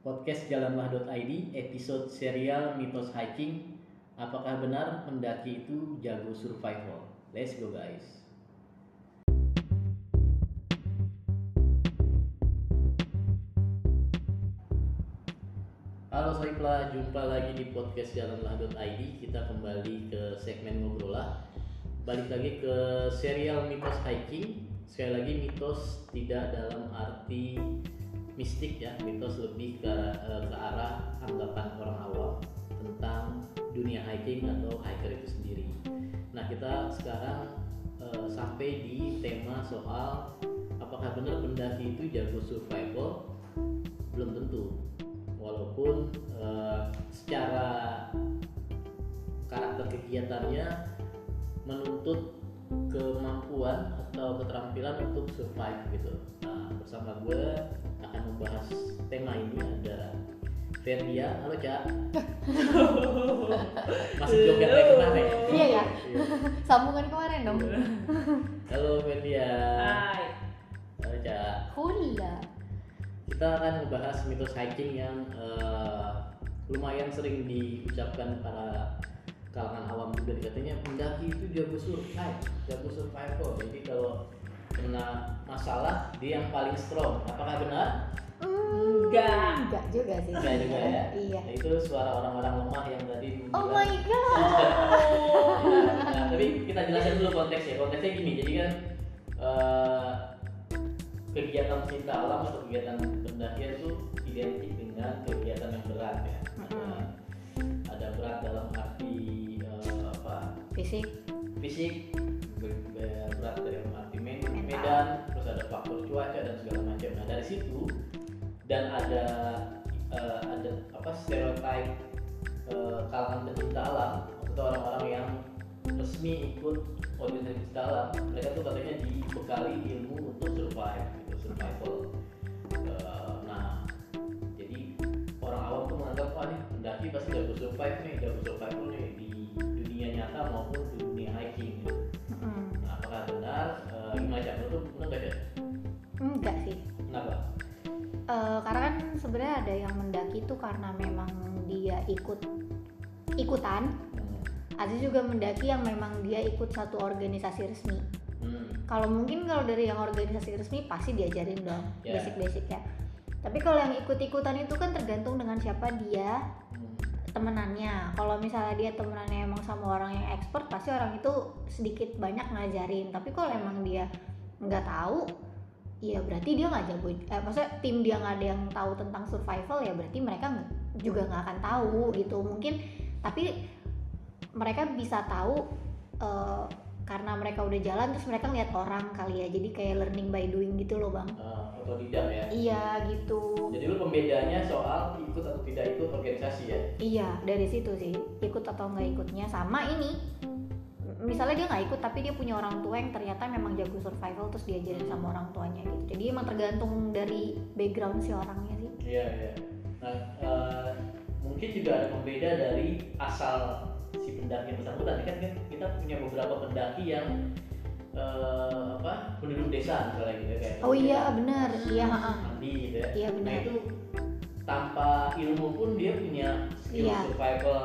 podcast jalanlah.id episode serial mitos hiking apakah benar pendaki itu jago survival? Let's go guys. Halo Saiflah, jumpa lagi di podcast jalanlah.id Kita kembali ke segmen ngobrolah. Balik lagi ke serial mitos hiking. Sekali lagi mitos tidak dalam arti mistik ya Mitos lebih ke, eh, ke arah anggapan orang awam Tentang dunia hiking atau hiker itu sendiri Nah kita sekarang eh, sampai di tema soal Apakah benar pendaki itu jago survival? Belum tentu walaupun eh, secara karakter kegiatannya menuntut kemampuan atau keterampilan untuk survive gitu. Nah bersama gue Ferdia, halo Cak. Masih joget kayak kemarin. Iya ya. Iya. Sambungan kemarin dong. Halo Ferdia. Hai. Halo Cak. Hula. kita akan membahas mitos hiking yang eh, lumayan sering diucapkan para kalangan awam juga katanya pendaki itu jago survive, jago survival. Jadi kalau kena masalah dia yang paling strong. Apakah benar? Hmm, Enggak. Enggak juga sih. Enggak juga ya. Iya. Nah, itu suara orang-orang lemah yang tadi Oh my god. nah, tapi kita jelasin dulu konteksnya. Konteksnya gini, jadi kan eh, kegiatan cinta alam atau kegiatan pendakian itu identik dengan kegiatan yang berat ya. Ada, ada berat dalam arti eh, apa? Fisik. Fisik, ber- ber- berat dalam arti medan, terus ada faktor cuaca dan segala macam. Nah dari situ dan ada eh, ada apa stereotip eh, kalangan pecinta alam atau orang-orang yang resmi ikut organisasi pecinta alam mereka tuh katanya dibekali ilmu untuk survive gitu survival Eh, nah jadi orang awam tuh menganggap wah nih pendaki pasti jago survive nih jago survival nih di dunia nyata maupun di dunia hiking gitu. Nah apakah benar Eh, gimana Cak? menurut benar nggak Cak? Enggak sih. kenapa Eh, karena kan sebenarnya ada yang mendaki itu karena memang dia ikut ikutan. Hmm. Ada juga mendaki yang memang dia ikut satu organisasi resmi. Hmm. Kalau mungkin kalau dari yang organisasi resmi pasti diajarin dong Ya. basic-basic ya. Tapi kalau yang ikut-ikutan itu kan tergantung dengan siapa dia Hmm. temenannya kalau misalnya dia temenannya emang sama orang yang expert pasti orang itu sedikit banyak ngajarin tapi kalau emang dia nggak tahu ya berarti dia nggak jago eh, maksudnya tim dia nggak ada yang tahu tentang survival ya berarti mereka juga nggak akan tahu gitu. Mungkin tapi mereka bisa tahu eh, karena mereka udah jalan terus mereka lihat orang kali ya. Jadi kayak learning by doing gitu loh bang. Eh, otodidak ya? Iya gitu. Jadi lu pembedanya soal ikut atau tidak ikut organisasi ya? Iya, dari situ sih. Ikut atau nggak ikutnya sama ini. Misalnya dia nggak ikut tapi dia punya orang tua yang ternyata memang jago survival terus diajarin sama orang tuanya gitu. Jadi emang tergantung dari background si orangnya sih. Iya iya. Nah eh, mungkin juga ada pembeda dari asal si pendaki yang bersangkutan. Kan kan kita punya beberapa pendaki yang eh, apa penduduk desa misalnya gitu ya, kayak. Oh iya benar, iya ha-ha. Andi gitu ya. Iya Nah benar. itu tanpa ilmu pun dia punya skill Iya. survival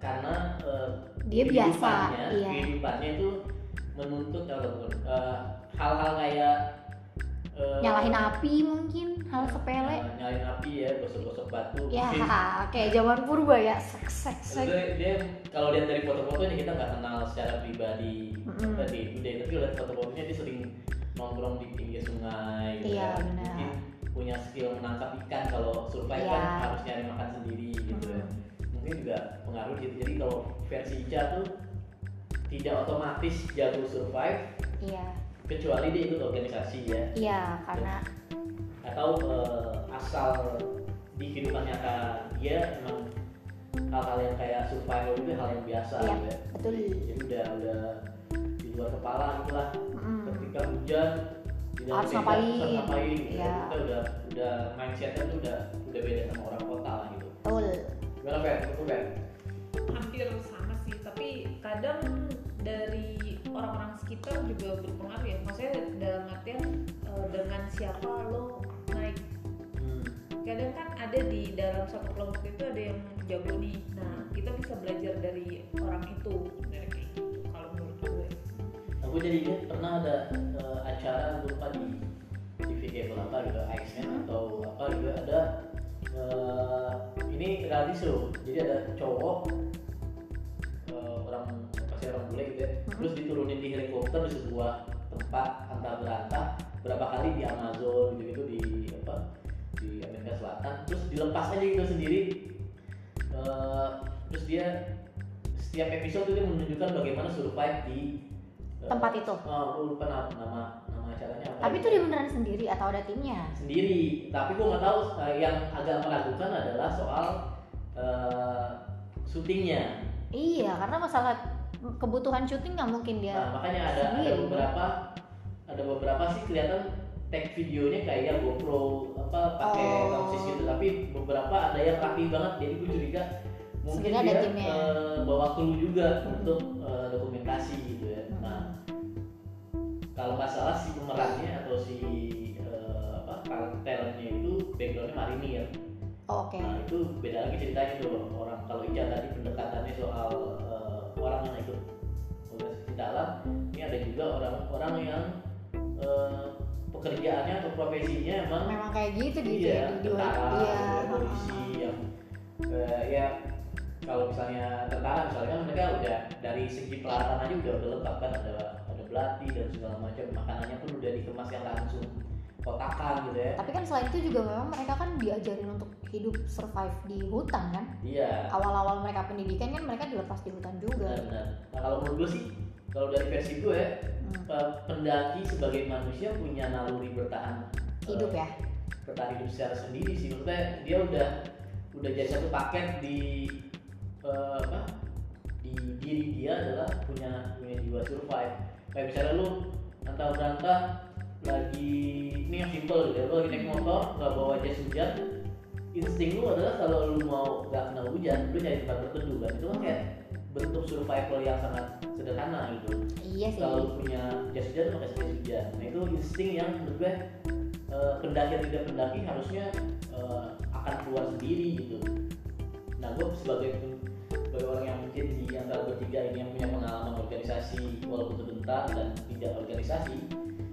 karena eh, Dia biasa, iya. kehidupannya itu menuntut ataupun eh, hal-hal kayak eh, Nyalahin api mungkin hal sepele. eh, nyalahin api ya gosok-gosok batu Ya kayak zaman purba ya, sek sek sek. Dia kalau lihat dari foto-fotonya kita nggak kenal secara pribadi di today tapi lihat foto-fotonya dia sering nongkrong di pinggir sungai gitu Iya, ya. benar. mungkin punya skill menangkap ikan kalau survive Iya. kan harus nyari makan sendiri gitu ya Mungkin juga pengaruh gitu jadi kalau versi Ica tuh tidak otomatis jago survive Iya, kecuali dia ikut organisasi ya iya karena atau eh, asal di kehidupan nyata dia emang hal-hal yang kayak survival itu hal yang biasa Iya, gitu ya betul. jadi udah udah di luar kepala gitu lah mm, ketika hujan dalam Harus ngapain. harus ngapain gitu. Iya. kita udah udah mindsetnya tuh udah udah beda sama orang kota lah gitu betul. Gimana Fer? Betul Fer? hampir sama sih tapi kadang dari orang-orang sekitar juga berpengaruh ya maksudnya dalam artian eh, dengan siapa lo naik Hmm. kadang kan ada di dalam satu kelompok itu ada yang jago nih nah kita bisa belajar dari orang itu dari kayak gitu kalau menurut gue aku jadi ingat pernah ada eh, acara lupa di TV cable apa gitu AXN atau apa gitu ada eh, ini reality show jadi ada cowok eh, orang pasti orang bule gitu ya. Terus diturunin di helikopter di sebuah tempat antah berantah. Berapa kali di Amazon gitu gitu di apa di Amerika Selatan. Terus dilepas aja gitu sendiri. Eh, terus dia setiap episode itu menunjukkan bagaimana survive di Tempat itu? Oh, aku lupa nama nama, nama acaranya apa. Tapi itu dia beneran sendiri atau ada timnya? sendiri. Tapi gua nggak tahu eh, yang agak meragukan adalah soal eh, syutingnya. Iya, karena masalah kebutuhan syuting nggak mungkin dia. Nah, makanya ada ada beberapa ada beberapa sih kelihatan tag videonya kayak GoPro apa pakai Oh. Gitu tapi beberapa ada yang rapi banget jadi gue curiga mungkin Sebenarnya ada dia timnya. eh, bawa kru juga Hmm. untuk eh, dokumentasi kalau nggak salah si pemerannya atau si eh, apa karakternya itu backgroundnya marinir. Oh, Oke. Nah itu beda lagi ceritanya tuh orang kalau Ica tadi pendekatannya soal eh, orang yang ikut organisasi dalam, ini ada juga orang-orang yang eh, pekerjaannya atau profesinya emang Memang kayak gitu di iya di, di, tentara, iya, ya, polisi yang eh, ya kalau misalnya tentara misalnya kan mereka udah dari segi peralatan aja udah udah lengkap kan ada belati dan segala macam makanannya pun udah dikemas yang langsung kotakan gitu ya Tapi kan selain itu juga memang mereka kan diajarin untuk hidup survive di hutan kan. iya Awal-awal mereka pendidikan kan mereka dilepas di hutan juga. benar-benar nah kalau menurut gue sih kalau dari versi gue Hmm. eh, pendaki sebagai manusia punya naluri bertahan eh, Hidup ya. bertahan hidup secara sendiri sih maksudnya dia udah udah jadi satu paket di eh, apa di diri dia adalah punya punya jiwa survive kayak misalnya lu antah berantah lagi ini yang simple gitu ya, lu lagi naik motor nggak bawa jas hujan insting lu adalah kalau lu mau nggak kena hujan lu nyari tempat berteduh kan. Itu kan kayak bentuk survival yang sangat sederhana gitu. Iya sih. kalau lu punya jas hujan lu pakai jas hujan. Nah itu insting yang menurut gue eh, pendaki atau tidak pendaki harusnya eh, akan keluar sendiri gitu. Nah gue sebagai sebagai orang yang mungkin di antara bertiga ini yang punya pengalaman organisasi walaupun sebentar dan tidak organisasi.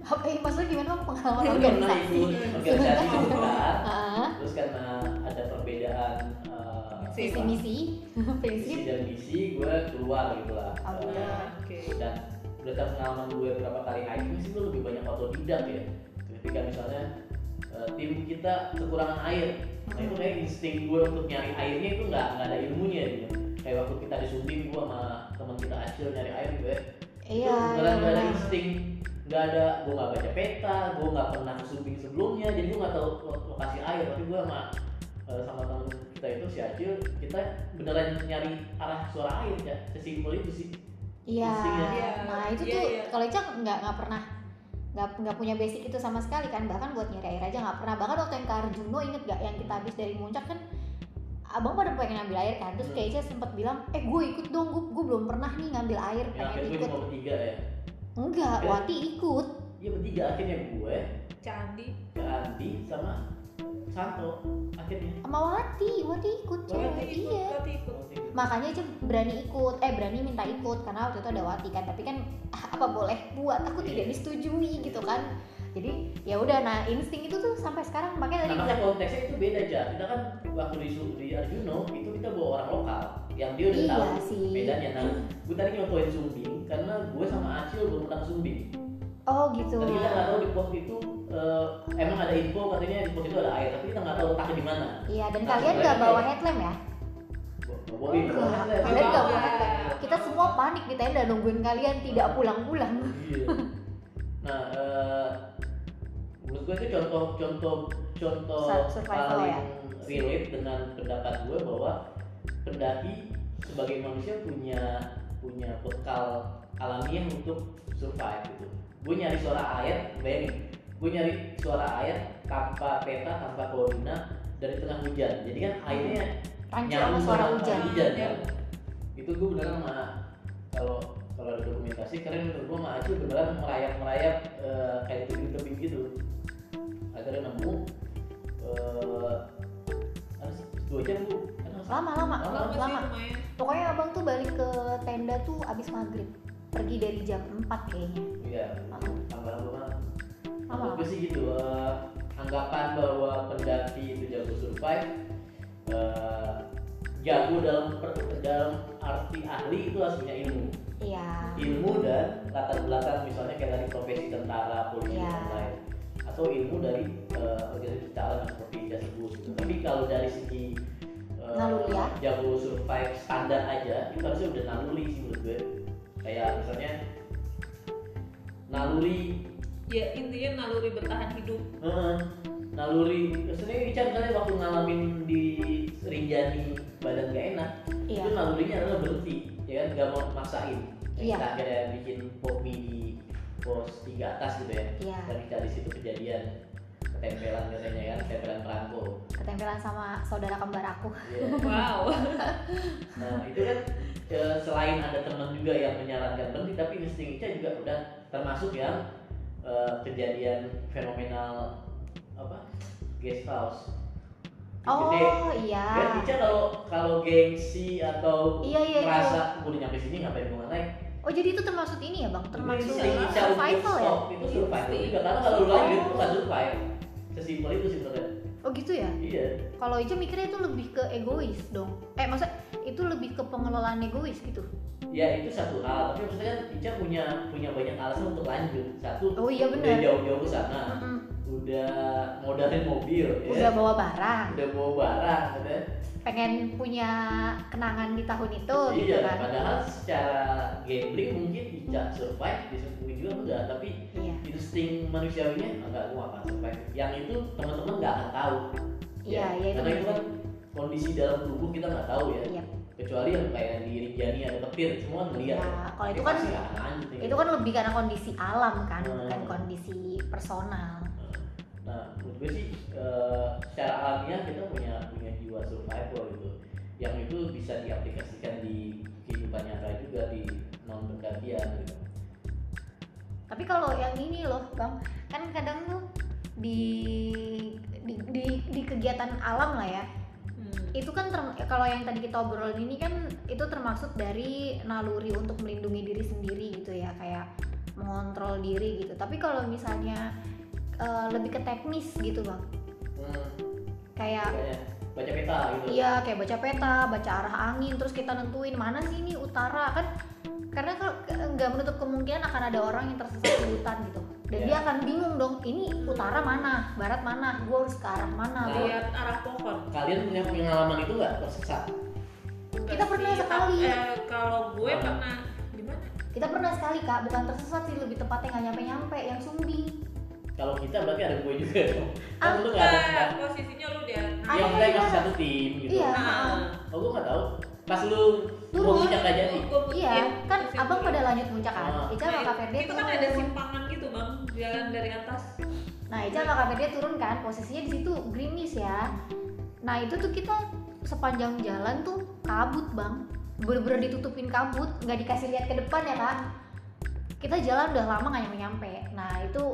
Apa eh, maksudnya gimana? Pengalaman pernah organisasi? ikut organisasi sebentar. Ah, terus karena ada perbedaan eh, visi misi, visi prinsip. dan misi gue keluar gitu lah. Oh, oke. dan berdasarkan pengalaman gue berapa kali hiking sih gue lebih banyak otodidak ya. Ketika misalnya tim kita kekurangan air. Nah itu kayak insting gue untuk nyari airnya itu nggak nggak ada ilmunya gitu kayak waktu kita di Sumbing gue sama teman kita Acil nyari air gue Iya, itu iya beneran nggak ada benar. insting. Nggak ada gue nggak baca peta gue nggak pernah ke Sumbing sebelumnya jadi gue nggak tahu lo- lokasi air. Tapi gue sama eh, sama teman kita itu si Acil kita beneran nyari arah suara air ya sesimpel itu sih. Iya. Iya, Nah itu iya, tuh iya. kalau Ica nggak nggak pernah nggak nggak punya basic itu sama sekali kan. Bahkan buat nyari air aja nggak pernah. Bahkan waktu yang ke Arjuno inget gak yang kita habis dari puncak kan abang pada pengen ngambil air kan? Terus Hmm. kayak Ica sempat bilang eh gue ikut dong gue, gue belum pernah nih ngambil air pengen akhirnya gue ikut bertiga ya? Enggak. Wati ikut. Iya bertiga. Akhirnya gue, candi ke Andi sama Santo akhirnya. sama Wati Wati ikut Wati cewek Berarti ikut iya. Berarti ikut. Makanya Ica berani ikut eh berani minta ikut karena waktu itu ada Wati kan. Tapi kan ah, apa boleh buat? Aku tidak Iya. disetujui gitu kan jadi ya udah nah insting itu tuh sampai sekarang makanya tadi Nah, bilang konteksnya itu beda aja. Kita kan waktu di, di Arjuno itu kita bawa orang lokal yang dia udah Iya tahu sih. bedanya. Nah, gue tadi nyontohin Sumbing karena gue sama Acil belum pernah Sumbing. oh gitu Dan kita nggak tahu di pos itu eh, emang ada info katanya di pos itu ada air, tapi kita nggak tahu letaknya di mana. iya dan Nah, kalian nggak bawa headlamp ya Bawa headlamp. kalian nggak bawa headlamp kita semua panik di tenda nungguin kalian tidak pulang-pulang Iya. Nah, eh, gue itu contoh contoh contoh Sur- survival paling ya? relate dengan pendapat gue bahwa pendaki sebagai manusia punya punya bekal alamiah untuk survive gitu. Gue nyari suara air, bayangin, gue nyari suara air tanpa peta, tanpa koordinat dari tengah hujan. Jadi kan airnya rancu sama nyambung suara hujan hujan kan. Itu gue beneran sama kalau kalau ada dokumentasi keren menurut gue sama Acil beneran merayap merayap kayak tebing tebing gitu. Akhirnya nemu eh, jam bu Karena- lama lama. Lama, Lama pokoknya abang tuh balik ke tenda tuh abis maghrib. Pergi dari jam 4 kayaknya. Iya. Lama. Tambah lama lama lama. Sih gitu eh, anggapan bahwa pendaki itu jago survive eh, jago dalam per- dalam arti ahli itu harus punya ilmu. Iya. Ilmu dan latar belakang misalnya kayak tadi profesi tentara polisi Iya. dan lain atau ilmu dari eh, organisasi kejutaan seperti dia sebut gitu. tapi kalau dari segi eh, Naluri ya? jago survive standar aja itu harusnya udah naluri sih menurut gue kayak misalnya naluri Ya intinya naluri bertahan hidup. Heeh. naluri sebenarnya Ica misalnya waktu ngalamin di Rinjani badan gak enak iya itu nalurinya adalah berhenti ya kan gak mau maksain yang Iya. kita akhirnya bikin pop pos tiga atas gitu ya. Iya. Dan kita di situ kejadian ketempelan katanya kan ketempelan perangko ketempelan sama saudara kembar aku. Iya. Wow. nah itu kan eh, selain ada teman juga yang menyarankan berhenti tapi insting Ica juga udah termasuk yang eh, kejadian fenomenal apa guest house. Oh Gede. iya. Ica kalau kalau gengsi atau Iya, iya, merasa gue udah nyampe sini ngapain gue naik oh jadi itu termasuk ini ya bang? Termasuk survival ya? itu survival. Juga karena kalau lu lanjut lu gak survive sesimpel itu sih sebenarnya. Oh gitu ya? Iya. Kalau Ica mikirnya itu lebih ke egois dong. Eh maksud itu lebih ke pengelolaan egois gitu? Ya itu satu hal. Tapi maksudnya kan Ica punya punya banyak alasan untuk lanjut. Satu oh iya udah benar jauh-jauh ke sana. Udah modalin mobil ya. udah bawa barang. Udah bawa barang gitu ya. pengen punya kenangan di tahun itu gitu iya kan? padahal secara gambling mungkin Ica survive disebut juga enggak tapi iya. insting manusiawinya enggak gua akan survive. Yang itu teman-teman nggak akan tahu. Iya Ya, iya karena itu kan kondisi dalam tubuh kita nggak tahu ya. Iya. kecuali yang kayak di Rinjani ada petir semua ngeliat Ya, kalau itu kan itu kan lebih karena kondisi alam kan Hmm. bukan kondisi personal nah menurut gue sih eh, secara alamiah kita punya punya jiwa survival gitu. Yang itu bisa diaplikasikan di kehidupan nyata juga di non bergantian gitu. Tapi kalau yang ini loh bang kan kadang tuh di di, di, di kegiatan alam lah ya. Hmm. itu kan term- kalau yang tadi kita obrolin ini kan itu termasuk dari naluri untuk melindungi diri sendiri gitu ya kayak mengontrol diri gitu. Tapi kalau misalnya eh, lebih ke teknis gitu bang hmm, kayak kayaknya baca peta gitu Iya kayak baca peta, baca arah angin, terus kita nentuin mana sih ini utara kan karena kalau nggak menutup kemungkinan akan ada orang yang tersesat di hutan gitu dan Iya. dia akan bingung dong ini utara mana, barat mana, gue harus ke arah mana. Nah, gua- Lihat arah pohon. kalian punya pengalaman itu nggak tersesat Kita pernah sih, sekali. eh, kalau gue pernah gimana? Kita pernah sekali kak, bukan tersesat sih lebih tepatnya nggak nyampe nyampe, yang sumbing. Kalau kita berarti ada gue juga dong kan lu nggak ada Enggak, posisinya lu di atas. Ada yang kita juga. masih satu tim gitu Iya. Nah, oh gue nggak tahu pas lu Turun. mau puncak aja nih putih, Iya, kan abang pada lanjut puncak kan. Ah. Ica sama Kak Ferdi itu kan turun. ada simpangan gitu bang, jalan dari atas. Nah, Ica sama Kak Ferdi turun kan, posisinya di situ gerimis ya. Nah, itu tuh kita sepanjang jalan tuh kabut, Bang. Bener-bener ditutupin kabut, nggak dikasih lihat ke depan ya, Kak. Kita jalan udah lama nggak nyampe-nyampe. Nah, itu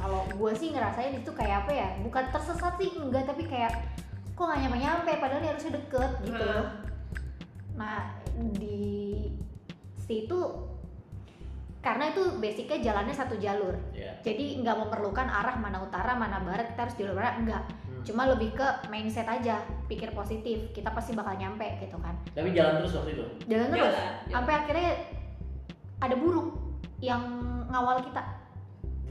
kalau gue sih ngerasain itu kayak apa ya? Bukan tersesat sih, enggak, tapi kayak kok nggak nyampe-nyampe padahal ini harusnya deket gitu. Nah. Nah, di situ karena itu basicnya jalannya satu jalur ya jadi nggak memerlukan arah mana utara mana barat kita harus jalur barat enggak Hmm. cuma lebih ke mindset aja pikir positif kita pasti bakal nyampe gitu kan tapi jalan terus waktu itu jalan terus Jalan, jalan. sampai akhirnya ada burung yang ngawal kita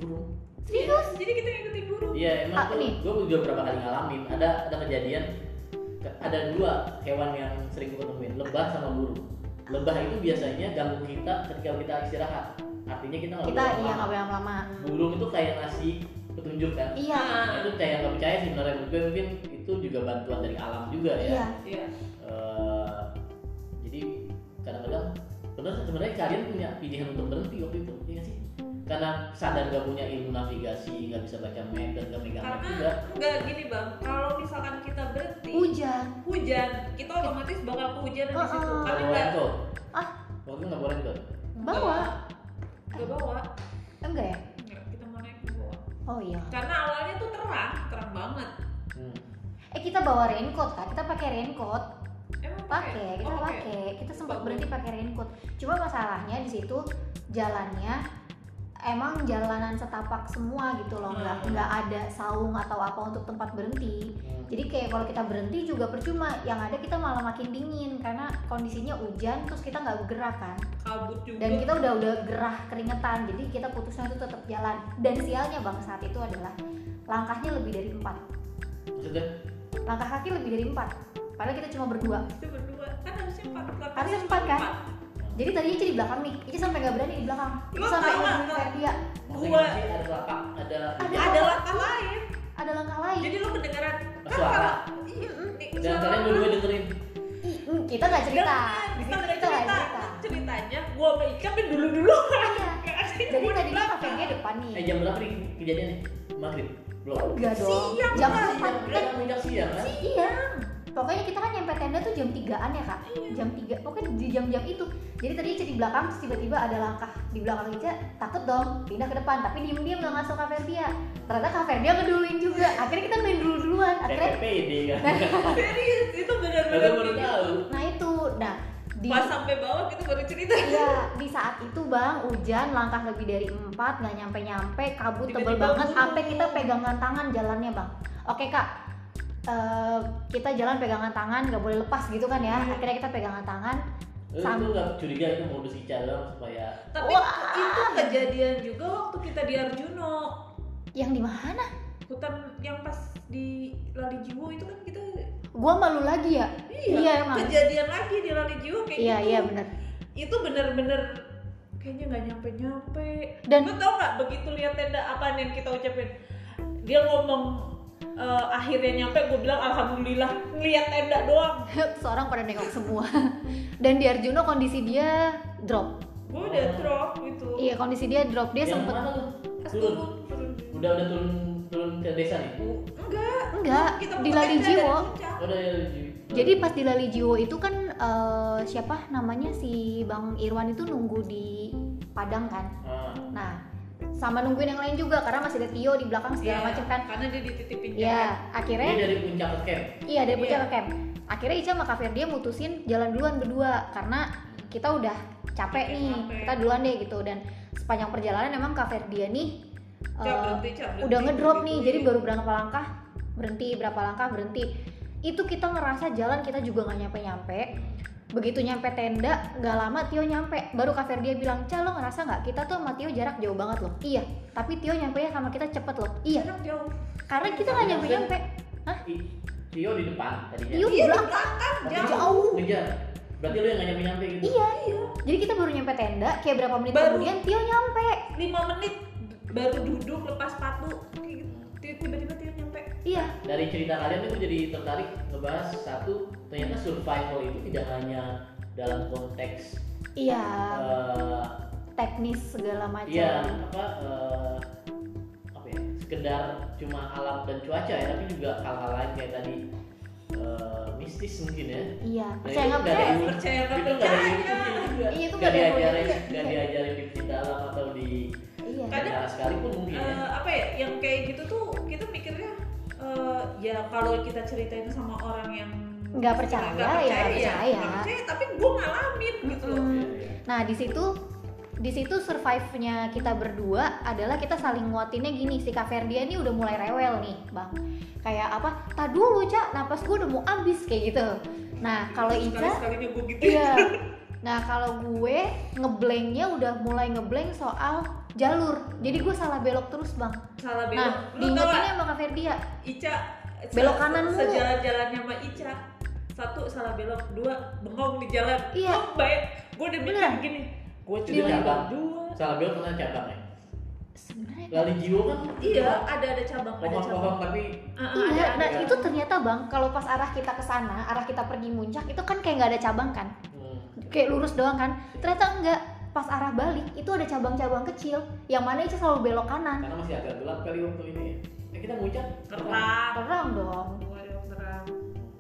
burung serius? Jadi kita ngikutin burung. iya emang Ah, tuh nih. gue juga berapa kali ngalamin. Ada ada kejadian ke- ada dua hewan yang sering gue temuin lebah sama burung. Lebah itu biasanya ganggu kita ketika kita istirahat. Artinya kita nggak kita boleh iya lama. nggak boleh lama. Burung itu kayak ngasih petunjuk kan? Iya. Nah, itu kayak nggak percaya sih sebenarnya. Menurut gue mungkin itu juga bantuan dari alam juga ya. Iya. Iya. Eh, jadi kadang-kadang benar sebenarnya kalian punya pilihan untuk berhenti waktu itu iya sih karena sadar gak punya ilmu navigasi nggak bisa baca map dan gak megang map juga. Karena enggak gini bang, kalau misalkan kita berhenti hujan. hujan, kita otomatis bakal kehujanan di situ. Oh, oh. nggak. bawa Ah. waktu itu nggak bawa. Raincoat bawa. Enggak bawa. enggak ya? Enggak, kita mau naik ke bawah. oh iya. Karena awalnya tuh terang, terang banget. hmm. eh kita bawa raincoat kan kita pakai raincoat. Emang pakai? Kita Oh, pakai. kita sempat berhenti pakai raincoat. Cuma masalahnya di situ jalannya emang jalanan setapak semua gitu loh nggak Hmm. nggak ada saung atau apa untuk tempat berhenti. Hmm. jadi kayak kalau kita berhenti juga percuma yang ada kita malah makin dingin karena kondisinya hujan terus kita nggak bergerak kan. Kabut juga. Dan kita udah udah gerah keringetan jadi kita putusnya itu tetap jalan. Dan sialnya bang saat itu adalah langkahnya lebih dari empat. Maksudnya langkah kaki lebih dari empat. Padahal kita cuma berdua. Itu berdua. Kan harusnya empat Harusnya empat, kan? Jadi tadi Ica di belakang nih Ica sampai nggak berani di belakang. Ica sampai nggak? ngebunuhin dia masing-masing ada lapak ada Ada. ada langkah lain. Ada langkah lain. Jadi lu kedengeran. Kan Suara. iya nih, dan suara kalian lu. berdua dengerin. Mm, kita nggak cerita. Kita nggak cerita. cerita. Ceritanya gua sama Ika kan dulu dulu jadi tadi kan kafe dia depan nih. Eh jam berapa nih kejadiannya? Maghrib? Belum. Enggak dong. Siang, jam udah kan siang kan? Siang pokoknya kita kan nyampe tenda tuh jam 3an ya kak? Iya. jam 3 pokoknya di jam-jam itu. Jadi tadi Ica di belakang terus tiba-tiba ada langkah di belakang Ica takut dong pindah ke depan. Tapi diem-diem gak ngasih kafe dia ternyata kafe dia ngeduluin juga. Akhirnya kita main dulu-duluan akhirnya PPPD kan serius itu benar-benar baru tahu. Nah itu. Nah di pas sampai bawah kita baru cerita. Iya, di saat itu bang, hujan langkah lebih dari empat, nggak nyampe-nyampe, kabut tebel banget, sampai kita pegangan tangan jalannya bang. Oke kak, eh, kita jalan pegangan tangan, nggak boleh lepas gitu kan ya. Hmm. Akhirnya kita pegangan tangan, Lu Sam- itu nggak curiga itu modus doang supaya tapi Wah. itu kejadian juga waktu kita di Arjuno yang di mana? hutan yang pas di Lali Jiwo itu kan kita Gua malu lagi ya. Iya, emang. kejadian lagi di Lali Jiwo kayak Iya gitu iya benar. itu bener-bener kayaknya nggak nyampe-nyampe Dan- lu tau nggak begitu lihat tenda apa yang kita ucapin dia ngomong eh, akhirnya nyampe gue bilang alhamdulillah ngeliat tenda doang. Seorang pada nengok semua. Dan di Arjuno kondisi dia drop. gue udah drop gitu. Iya kondisi dia drop. Dia yang sempet turun. turun turun. Udah udah turun turun ke desa nih? Enggak. Enggak kita di mau Lali Jiwo. oh Jadi pas di Lali Jiwo itu kan eh, siapa namanya si Bang Irwan itu nunggu di Padang kan. ah, Nah, sama nungguin yang lain juga karena masih ada Tio di belakang segala Iya, macam kan. karena dia dititipin Iya, jaket. ini akhirnya dari puncak ke camp iya dari puncak Iya. ke camp. Akhirnya Ica sama Kak dia mutusin jalan duluan berdua karena kita udah capek nih. capek. Kita duluan deh gitu dan sepanjang perjalanan emang Kak dia nih Cak, eh, berhenti, Cak, berhenti, udah ngedrop berhenti. nih jadi baru berapa langkah berhenti berapa langkah berhenti itu kita ngerasa jalan kita juga nggak nyampe nyampe begitu nyampe tenda nggak lama Tio nyampe. Baru Kak dia bilang Ca lo ngerasa nggak? Kita tuh sama Tio jarak jauh banget loh. Iya tapi Tio nyampe ya sama kita cepet loh. Iya. Jarak jauh. Karena kita nggak nyampe nyampe I- Tio di depan tadinya. Tio di iya di belakang. jauh. jauh. Ngejar. Berarti lu yang nggak nyampe nyampe gitu? Iya. Jadi kita baru nyampe tenda kayak berapa menit Baru. kemudian Tio nyampe. lima menit baru duduk lepas sepatu. Kayak gitu. Tiba-tiba dia nyampe iya. Dari cerita kalian itu jadi tertarik ngebahas satu ternyata survival itu tidak hanya dalam konteks iya. eh, teknis segala macam. Iya, apa eh, apa ya? Sekedar cuma alam dan cuaca ya, tapi juga hal-hal lain kayak tadi eh, mistis mungkin ya. iya. Nah, percaya itu nggak percaya? Ilmu- percaya nggak? Itu nggak ada percaya. Iya, itu Nggak diajarin, nggak diajarin di cerita alam atau di iya. Kadang- acara sekalipun mungkin ya. Eh, apa ya yang kayak gitu tuh kita mikirnya eh, ya kalau kita ceritain sama orang yang Nggak percaya, nggak ya nggak percaya, percaya. nggak percaya tapi gue ngalamin gitu loh. Iya, iya. Nah di situ di situ survive-nya kita berdua adalah kita saling nguatinnya gini si Kak Ferdia ini udah mulai rewel nih bang kayak apa tak dulu cak napas gue udah mau abis kayak gitu nah kalau sekali Ica sekalinya gue gitu iya nah kalau gue ngeblanknya udah mulai ngeblank soal jalur jadi gue salah belok terus bang salah belok nah lu tau diingetinnya sama Kak Ferdia Ica Belok se- kanan mulu. sejalan-jalannya sama Ica satu salah belok dua bengong di jalan Iya. oh, baik gue udah mikir Bener. gini gue cuma cabang. dua Salah belok pernah cabang ya. sebenarnya Lali jiwa kan iya ada ada cabang ada cabang pohon-pohon tapi ah, Iya, ada, nah ada. itu ternyata bang, kalau pas arah kita ke sana, arah kita pergi muncak itu kan kayak nggak ada cabang kan, hmm, kayak lurus doang kan. Ternyata enggak, pas arah balik itu ada cabang-cabang kecil, yang mana itu selalu belok kanan. karena masih agak gelap kali waktu ini ya. Eh kita ngucap terang Terang dong. Terang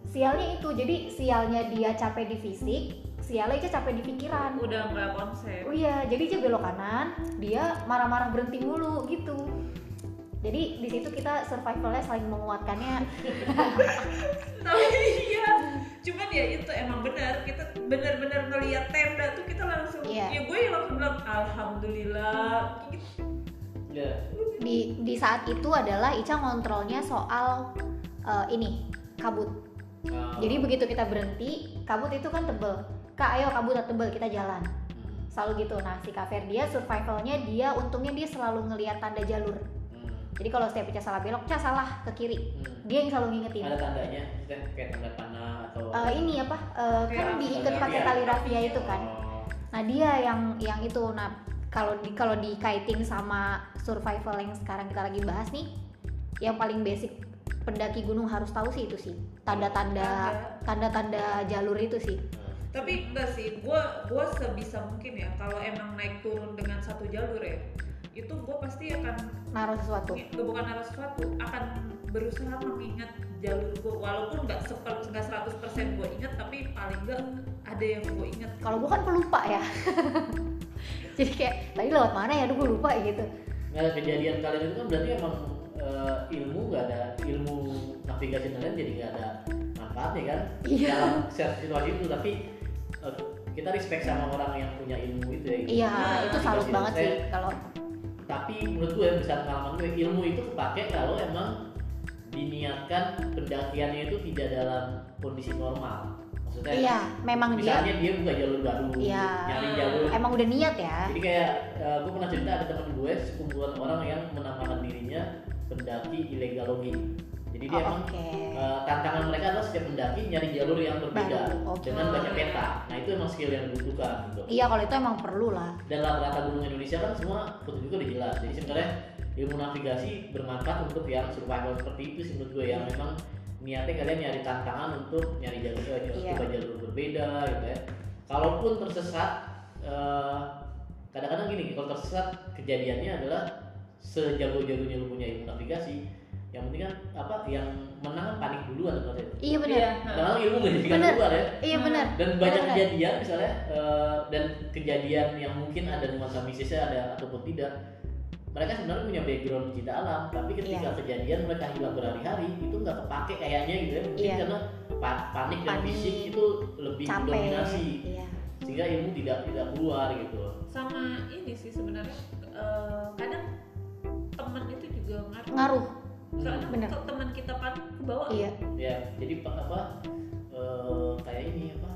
Sialnya itu, jadi sialnya dia capek di fisik, sialnya itu capek di pikiran. udah nggak konsep Oh iya, jadi dia belok kanan, dia marah-marah berhenti mulu gitu. jadi di situ kita survivalnya saling menguatkannya tapi iya cuman ya itu emang benar kita benar-benar ngelihat tenda tuh kita langsung Iya. ya gue yang langsung bilang alhamdulillah. Gitu. ya di di saat itu adalah Ica ngontrolnya soal eh, ini kabut. Ah, jadi begitu kita berhenti kabut itu kan tebel. Kak ayo kabut tebel kita jalan. Hmm, selalu gitu. Nah si Kak dia survivalnya dia untungnya dia selalu ngelihat tanda jalur jadi kalau setiap Ica salah belok Ica salah ke kiri. Hmm. dia yang selalu ngingetin. Ada tandanya maksudnya kayak tanda panah atau Eh, ini apa? Eh, kan Kayak diikat pakai tali rafia itu kan. Oh, nah dia yang yang itu. Nah kalau di kalau dikaitin sama survival yang sekarang kita lagi bahas nih yang paling basic pendaki gunung harus tahu sih itu sih. Tanda-tanda tanda-tanda jalur itu sih. Tapi enggak sih gue gue sebisa mungkin ya kalau emang naik turun dengan satu jalur ya itu gue pasti akan naruh sesuatu. Ngi- bukan arah sesuatu akan berusaha mengingat jalur gue walaupun nggak sepel nggak 100% gue ingat tapi paling nggak ada yang gue ingat. Kalau gue kan pelupa ya. Jadi kayak tadi lewat mana ya? Aduh gue lupa gitu. Nah kejadian kalian itu kan berarti emang eh, ilmu nggak ada ilmu navigasi kalian jadi nggak ada manfaatnya kan? Iya. dalam situasi itu tapi eh, kita respect sama orang yang punya ilmu itu ya. gitu. iya Nah, itu salut banget sih kalau Tapi menurut gue bisa pengalaman gue ilmu itu kepake kalau emang diniatkan pendakiannya itu tidak dalam kondisi normal. Maksudnya iya memang dia misalnya dia buka jalur baru, Iya. nyari jalur emang udah niat ya Jadi kayak eh, gue pernah cerita ada teman gue sekumpulan orang yang menamakan dirinya pendaki illegal logging. Jadi dia Oh, emang oke eh, tantangan mereka adalah setiap pendaki nyari jalur yang berbeda Baru, oke. dengan baca peta. Nah itu emang skill yang dibutuhkan gitu. iya kalau itu emang perlu lah Dan rata-rata gunung Indonesia kan semua petunjuknya udah jelas. Jadi sebenarnya ilmu navigasi bermanfaat untuk yang survival seperti itu sih menurut gue yang memang niatnya kalian nyari tantangan untuk nyari jalur jalur Iya. coba jalur berbeda gitu ya. Kalaupun tersesat eh, kadang-kadang gini kalau tersesat kejadiannya adalah sejago-jagonya lu punya ilmu navigasi yang penting kan apa yang menang kan panik duluan maksudnya iya bener karena ilmu nggak jadi Bener. keluar ya. Iya bener dan banyak Bener. kejadian misalnya eh, dan kejadian yang mungkin ada nuansa mistisnya ada ataupun tidak mereka sebenarnya punya background cinta alam tapi ketika Iya. kejadian mereka hilang berhari-hari itu nggak kepake kayaknya gitu ya. Mungkin Iya. karena pa- panik dan Panik. fisik itu lebih capek. dominasi iya. Sehingga ilmu tidak tidak keluar gitu. Sama ini sih sebenarnya eh, kadang teman itu juga ngaruh. Ngaruh soalnya bener. teman kita panik ke bawah iya. Ya jadi pa- apa eh, kayak ini apa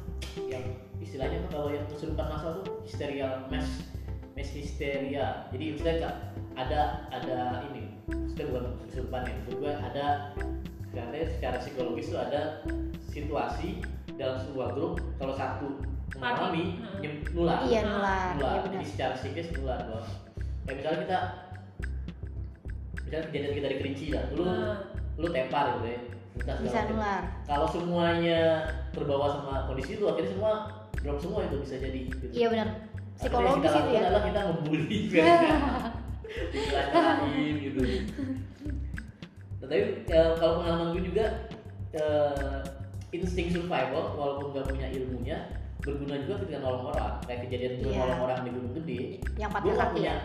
yang istilahnya apa kalau yang kesurupan masal tuh histeria mass mass hysteria jadi misalnya Kak, ada ada ini maksudnya bukan kesurupan ya maksud gue ada katanya secara psikologis tuh ada situasi dalam sebuah grup kalau satu mengalami Hmm. nyem- nular. Iya nular. Iya nular benar. jadi secara psikis nular bahwa kayak misalnya kita misalnya kejadian kita di kerinci lah dulu Nah, lu tepar gitu ya. Bisa nular. Kalau semuanya terbawa sama kondisi itu akhirnya semua drop semua itu bisa jadi gitu. iya benar. Psikologis itu ya. adalah kita ngebully kan Dijelas-jelasin gitu. Nah, tapi eh, kalau pengalaman gue juga eh, insting survival walaupun gak punya ilmunya berguna juga ketika nolong orang. Kayak kejadian gue Iya. nolong orang di gunung gede. Yang patah kaki punya ya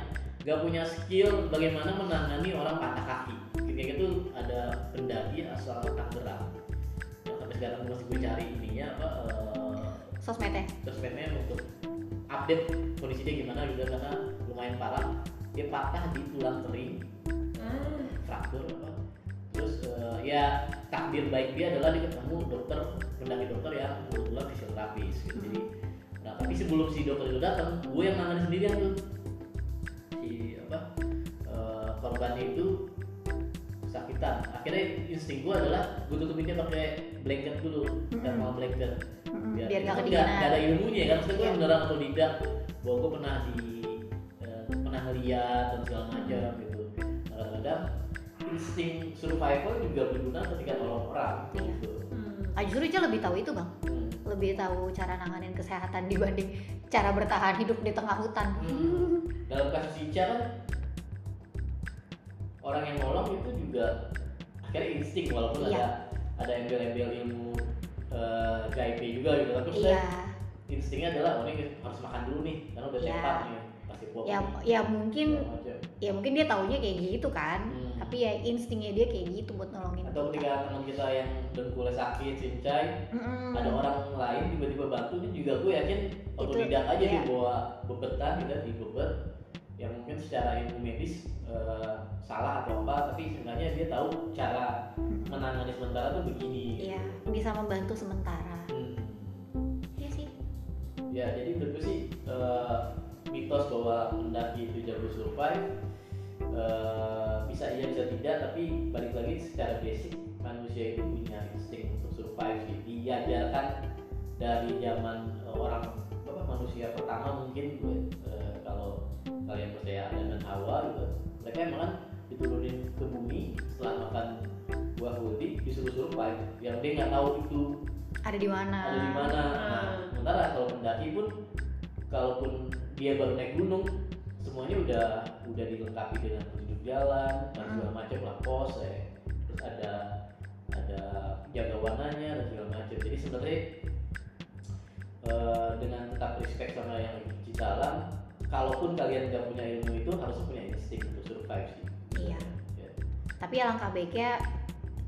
gak punya skill bagaimana menangani orang patah kaki. Ketika itu ada pendaki asal Tangerang. Yang sampai sekarang masih gue cari ininya apa eh, sosmednya sosmednya untuk update kondisi dia gimana gitu karena lumayan parah. Dia patah di tulang kering ah, fraktur apa. Terus eh, ya takdir baik dia adalah dia ketemu dokter pendaki dokter yang kebetulan fisioterapis gitu. Jadi nah tapi sebelum si dokter itu datang gue yang nangani sendirian tuh korbannya itu sakitan akhirnya insting gue adalah gue tutupinnya pakai blanket dulu thermal blanket Mm-mm, biar, biar kan kedinginan nggak ada ilmunya kan maksudnya gue Iya. beneran atau tidak bahwa gue pernah di eh, pernah ngeliat dan segala macam gitu kadang-kadang insting survival juga berguna ketika nolong orang Iya. gitu hmm. ah, justru Ica lebih tahu itu bang Hmm. lebih tahu cara nanganin kesehatan dibanding cara bertahan hidup di tengah hutan Hmm. dalam kasus Ica kan orang yang nolong itu juga akhirnya insting walaupun Iya. ada ada embel-embel ilmu gaibnya juga gitu tapi iya instingnya adalah oh ini harus makan dulu nih karena udah Iya. sehat nih pas K-pop ya nih, ya mungkin ya mungkin dia taunya kayak gitu kan Hmm. tapi ya instingnya dia kayak gitu buat nolongin atau ketika teman kita yang dengkulnya sakit cincai Mm-mm. ada orang lain tiba-tiba bantu ini juga gue yakin otodidak aja iya. dia bawa bebetan gitu di bebet yang mungkin secara ilmu medis eh, salah atau apa tapi sebenarnya dia tahu cara menangani sementara tuh begini Iya, bisa membantu sementara. Hmm. Iya sih. ya jadi menurutku sih eh, mitos bahwa mendaki itu jago survive eh, bisa iya bisa tidak tapi balik lagi secara basic manusia itu punya insting untuk survive sih diajarkan dari zaman orang apa manusia pertama mungkin eh, kalau kalian percaya Adam dan Hawa gitu mereka emang kan diturunin ke bumi setelah makan buah guldi disuruh survive yang dia nggak tahu itu Ada di mana? ada di mana. Nah, sementara kalau pendaki pun kalaupun dia baru naik gunung, semuanya udah udah dilengkapi dengan petunjuk jalan dan Hmm. segala macam lah pos, eh. terus ada ada jaga warnanya dan segala macam. Jadi sebenarnya eh, dengan tetap respect sama yang cinta alam, kalaupun kalian nggak punya ilmu itu harus punya insting untuk survive sih. Iya. Ya. Tapi alangkah baiknya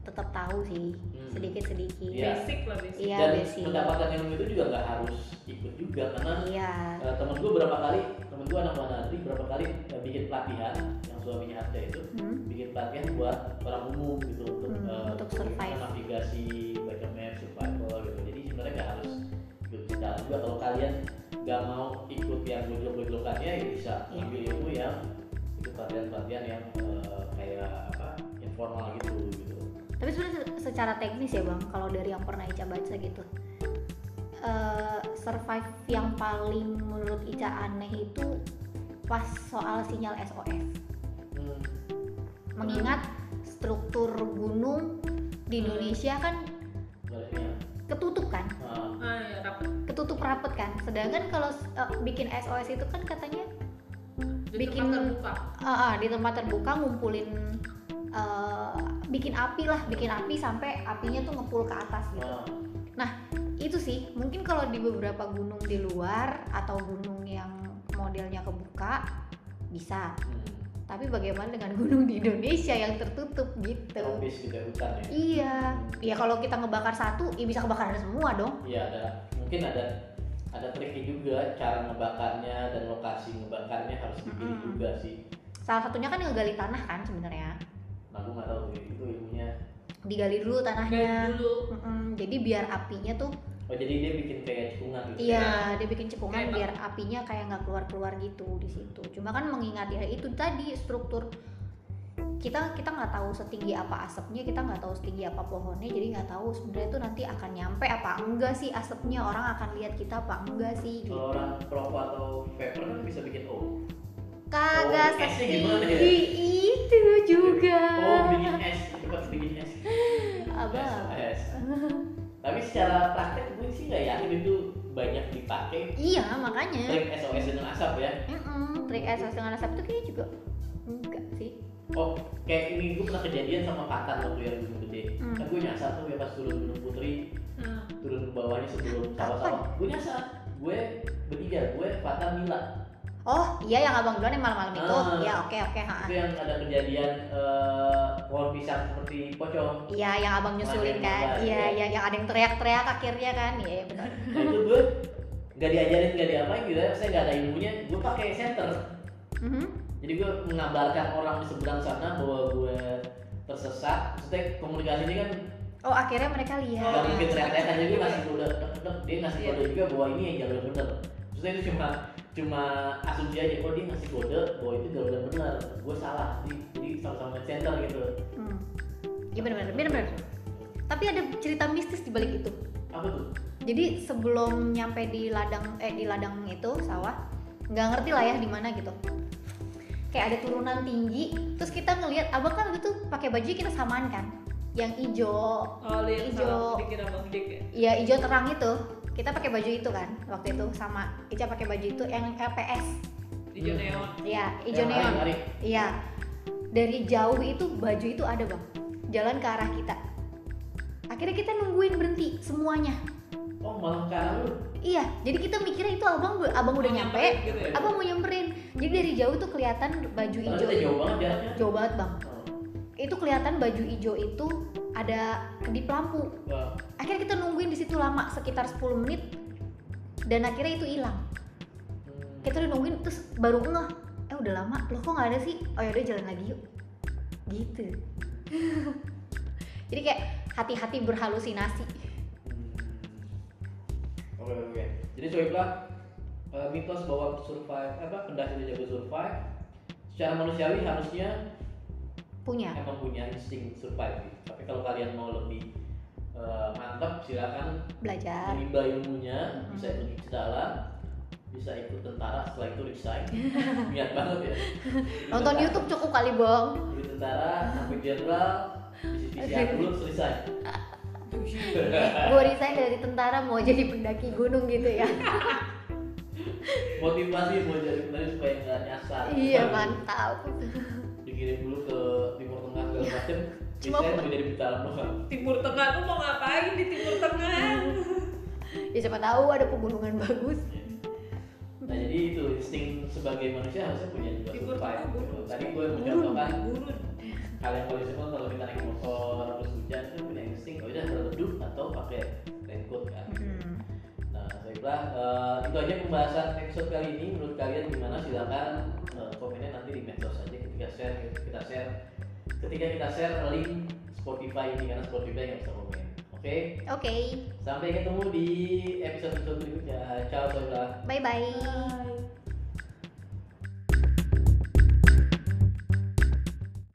tetap tahu sih Hmm. sedikit-sedikit. Iya. basic lah basic Iya, Dan basic. mendapatkan ilmu itu juga nggak harus ikut juga karena Iya. Eh, temen gue berapa kali temen gue anak Manadri berapa kali eh, bikin pelatihan yang suaminya ada itu Hmm. bikin pelatihan buat orang umum gitu untuk Hmm, eh, untuk survive. navigasi baca map survival gitu jadi sebenarnya nggak harus ikut kita juga kalau kalian nggak mau ikut yang gojlok-gojlokannya ya bisa Iya. ambil ilmu yang itu pelatihan-pelatihan yang eh, kayak apa yang formal gitu gitu Tapi sebenarnya se- secara teknis ya bang, kalau dari yang pernah Ica baca gitu, eh, survive yang paling menurut Ica aneh itu pas soal sinyal SOS. hmm. Mengingat struktur gunung di Indonesia kan ketutup kan, ah. Ya dapat ketutup rapet kan. Sedangkan kalau eh, bikin SOS itu kan katanya di Bikin- tempat terbuka. Ah, ah, di tempat terbuka ngumpulin eh, bikin api lah bikin api sampai apinya tuh ngepul ke atas gitu. Nah, itu sih mungkin kalau di beberapa gunung di luar atau gunung yang modelnya kebuka bisa. Hmm. Tapi bagaimana dengan gunung di Indonesia yang tertutup gitu? Tropis gitu hutan ya? Iya. Ya kalau kita ngebakar satu ya bisa kebakaran semua dong. Iya ada. Mungkin ada ada triknya juga cara ngebakarnya dan lokasi ngebakarnya harus dipilih Mm-mm. juga sih. salah satunya kan ngegali tanah kan sebenarnya. Nah gue nggak tahu itu ilmunya. digali dulu tanahnya. Gali dulu. Mm-mm, jadi biar apinya tuh Oh jadi dia bikin kayak cekungan gitu. Iya, dia bikin cekungan Kayak biar apinya kayak nggak keluar-keluar gitu di situ. Cuma kan mengingat ya itu tadi struktur kita kita nggak tahu setinggi apa asapnya, kita nggak tahu setinggi apa pohonnya, jadi nggak tahu sebenarnya itu nanti akan nyampe apa enggak sih asapnya orang akan lihat kita apa enggak sih gitu. Kalau orang perokok atau vapor kan bisa bikin O. Kagak Oh, gimana ya? setinggi itu juga. Oh bikin es, cepat bikin es. Abang. Tapi secara praktek gue sih nggak yakin itu banyak dipakai Iya makanya. trik SOS dengan asap ya. Mm-mm, trik SOS dengan asap itu kayaknya juga enggak sih. Oh, kayak ini gue pernah kejadian sama Patan waktu yang gunung gede. Hmm. Kan gue nyasar tuh ya pas turun gunung Putri, nah, turun ke bawahnya sebelum sawah-sawah. Gue nyasar, gue bertiga, gue Patan Mila. Oh iya yang abang duluan yang malam-malam itu. Ah. Ya oke oke. ha. Itu yang ada kejadian eh, pohon pisang seperti pocong. Iya yang abang nyusulin kan. Iya ya. iya yang ada yang teriak-teriak akhirnya kan. Iya iya, benar. Nah itu gue nggak diajarin nggak diapain gitu ya, saya nggak ada ilmunya. Gue pakai center. Mhm. Jadi gue mengabarkan orang di seberang sana bahwa gue tersesat. Maksudnya komunikasi ini kan Oh akhirnya mereka lihat. mungkin teriak-teriak aja gue ngasih kode dia ngasih Iya. kode juga bahwa ini yang jalur yang bener maksudnya itu cuma cuma asumsi aja oh dia ngasih kode bahwa itu jalur yang bener gue salah jadi, jadi sama-sama center gitu Hmm. Iya benar benar benar benar. Tapi ada cerita mistis di balik itu. apa tuh Jadi sebelum nyampe di ladang eh di ladang itu sawah nggak ngerti lah ya di mana gitu. Kayak ada turunan tinggi, terus kita ngelihat abang kan waktu itu pakai baju kita samaan kan, yang hijau oh lihat Ijo. salah dikira bang Jack ya Iya hijau terang itu. Kita pakai baju itu kan waktu itu sama Ica pakai baju itu yang LPS. hijau Hmm. neon Iya hijau neon. Iya. Dari jauh itu baju itu ada bang. Jalan ke arah kita. Akhirnya kita nungguin berhenti semuanya. oh malah ke arah lu iya jadi kita mikirnya itu abang abang udah nyampe gitu ya? abang mau nyamperin jadi dari jauh tuh kelihatan baju hijau jauh banget jaraknya jauh banget bang Oh, itu kelihatan baju hijau itu ada kedip lampu wah. akhirnya kita nungguin di situ lama sekitar 10 menit dan akhirnya itu hilang Hmm. kita udah nungguin terus baru ngeh eh udah lama loh kok nggak ada sih oh yaudah jalan lagi yuk gitu jadi kayak hati-hati berhalusinasi Hmm. Oke oke. Jadi coba uh, mitos bahwa survive apa itu jago survive secara manusiawi harusnya punya emang punya insting survive. Tapi kalau kalian mau lebih uh, mantap silakan belajar menimba ilmunya, Mhm. bisa ikut dalam, bisa ikut tentara setelah itu resign. Niat banget ya. Nonton tentara- YouTube cukup kali bang Jadi tentara sampai jenderal, visi-visi dulu selesai. gue resign dari tentara mau jadi pendaki gunung gitu ya Motivasi mau jadi pendaki supaya nggak nyasar. iya mantap dikirim dulu ke timur tengah segala macem. Cuma bisa per- mau jadi bintang doang. Timur Tengah lu mau ngapain di Timur Tengah? ya siapa tahu ada pegunungan bagus. Nah jadi itu insting sebagai manusia harusnya punya juga Timur survive Tengah gitu. tadi gue mencontohkan yang paling simpel kalau kita naik motor terus hujan kan punya insting. Oh udah berteduh atau pakai raincoat kan. Hmm. nah saya bilang eh, itu aja pembahasan episode kali ini. Menurut kalian gimana? Silakan eh, komennya nanti di medsos aja ketika share kita share ketika kita share link Spotify ini karena Spotify nggak bisa komen oke oke Sampai ketemu di episode-episode berikutnya. Ciao, saudara. bye bye Bye.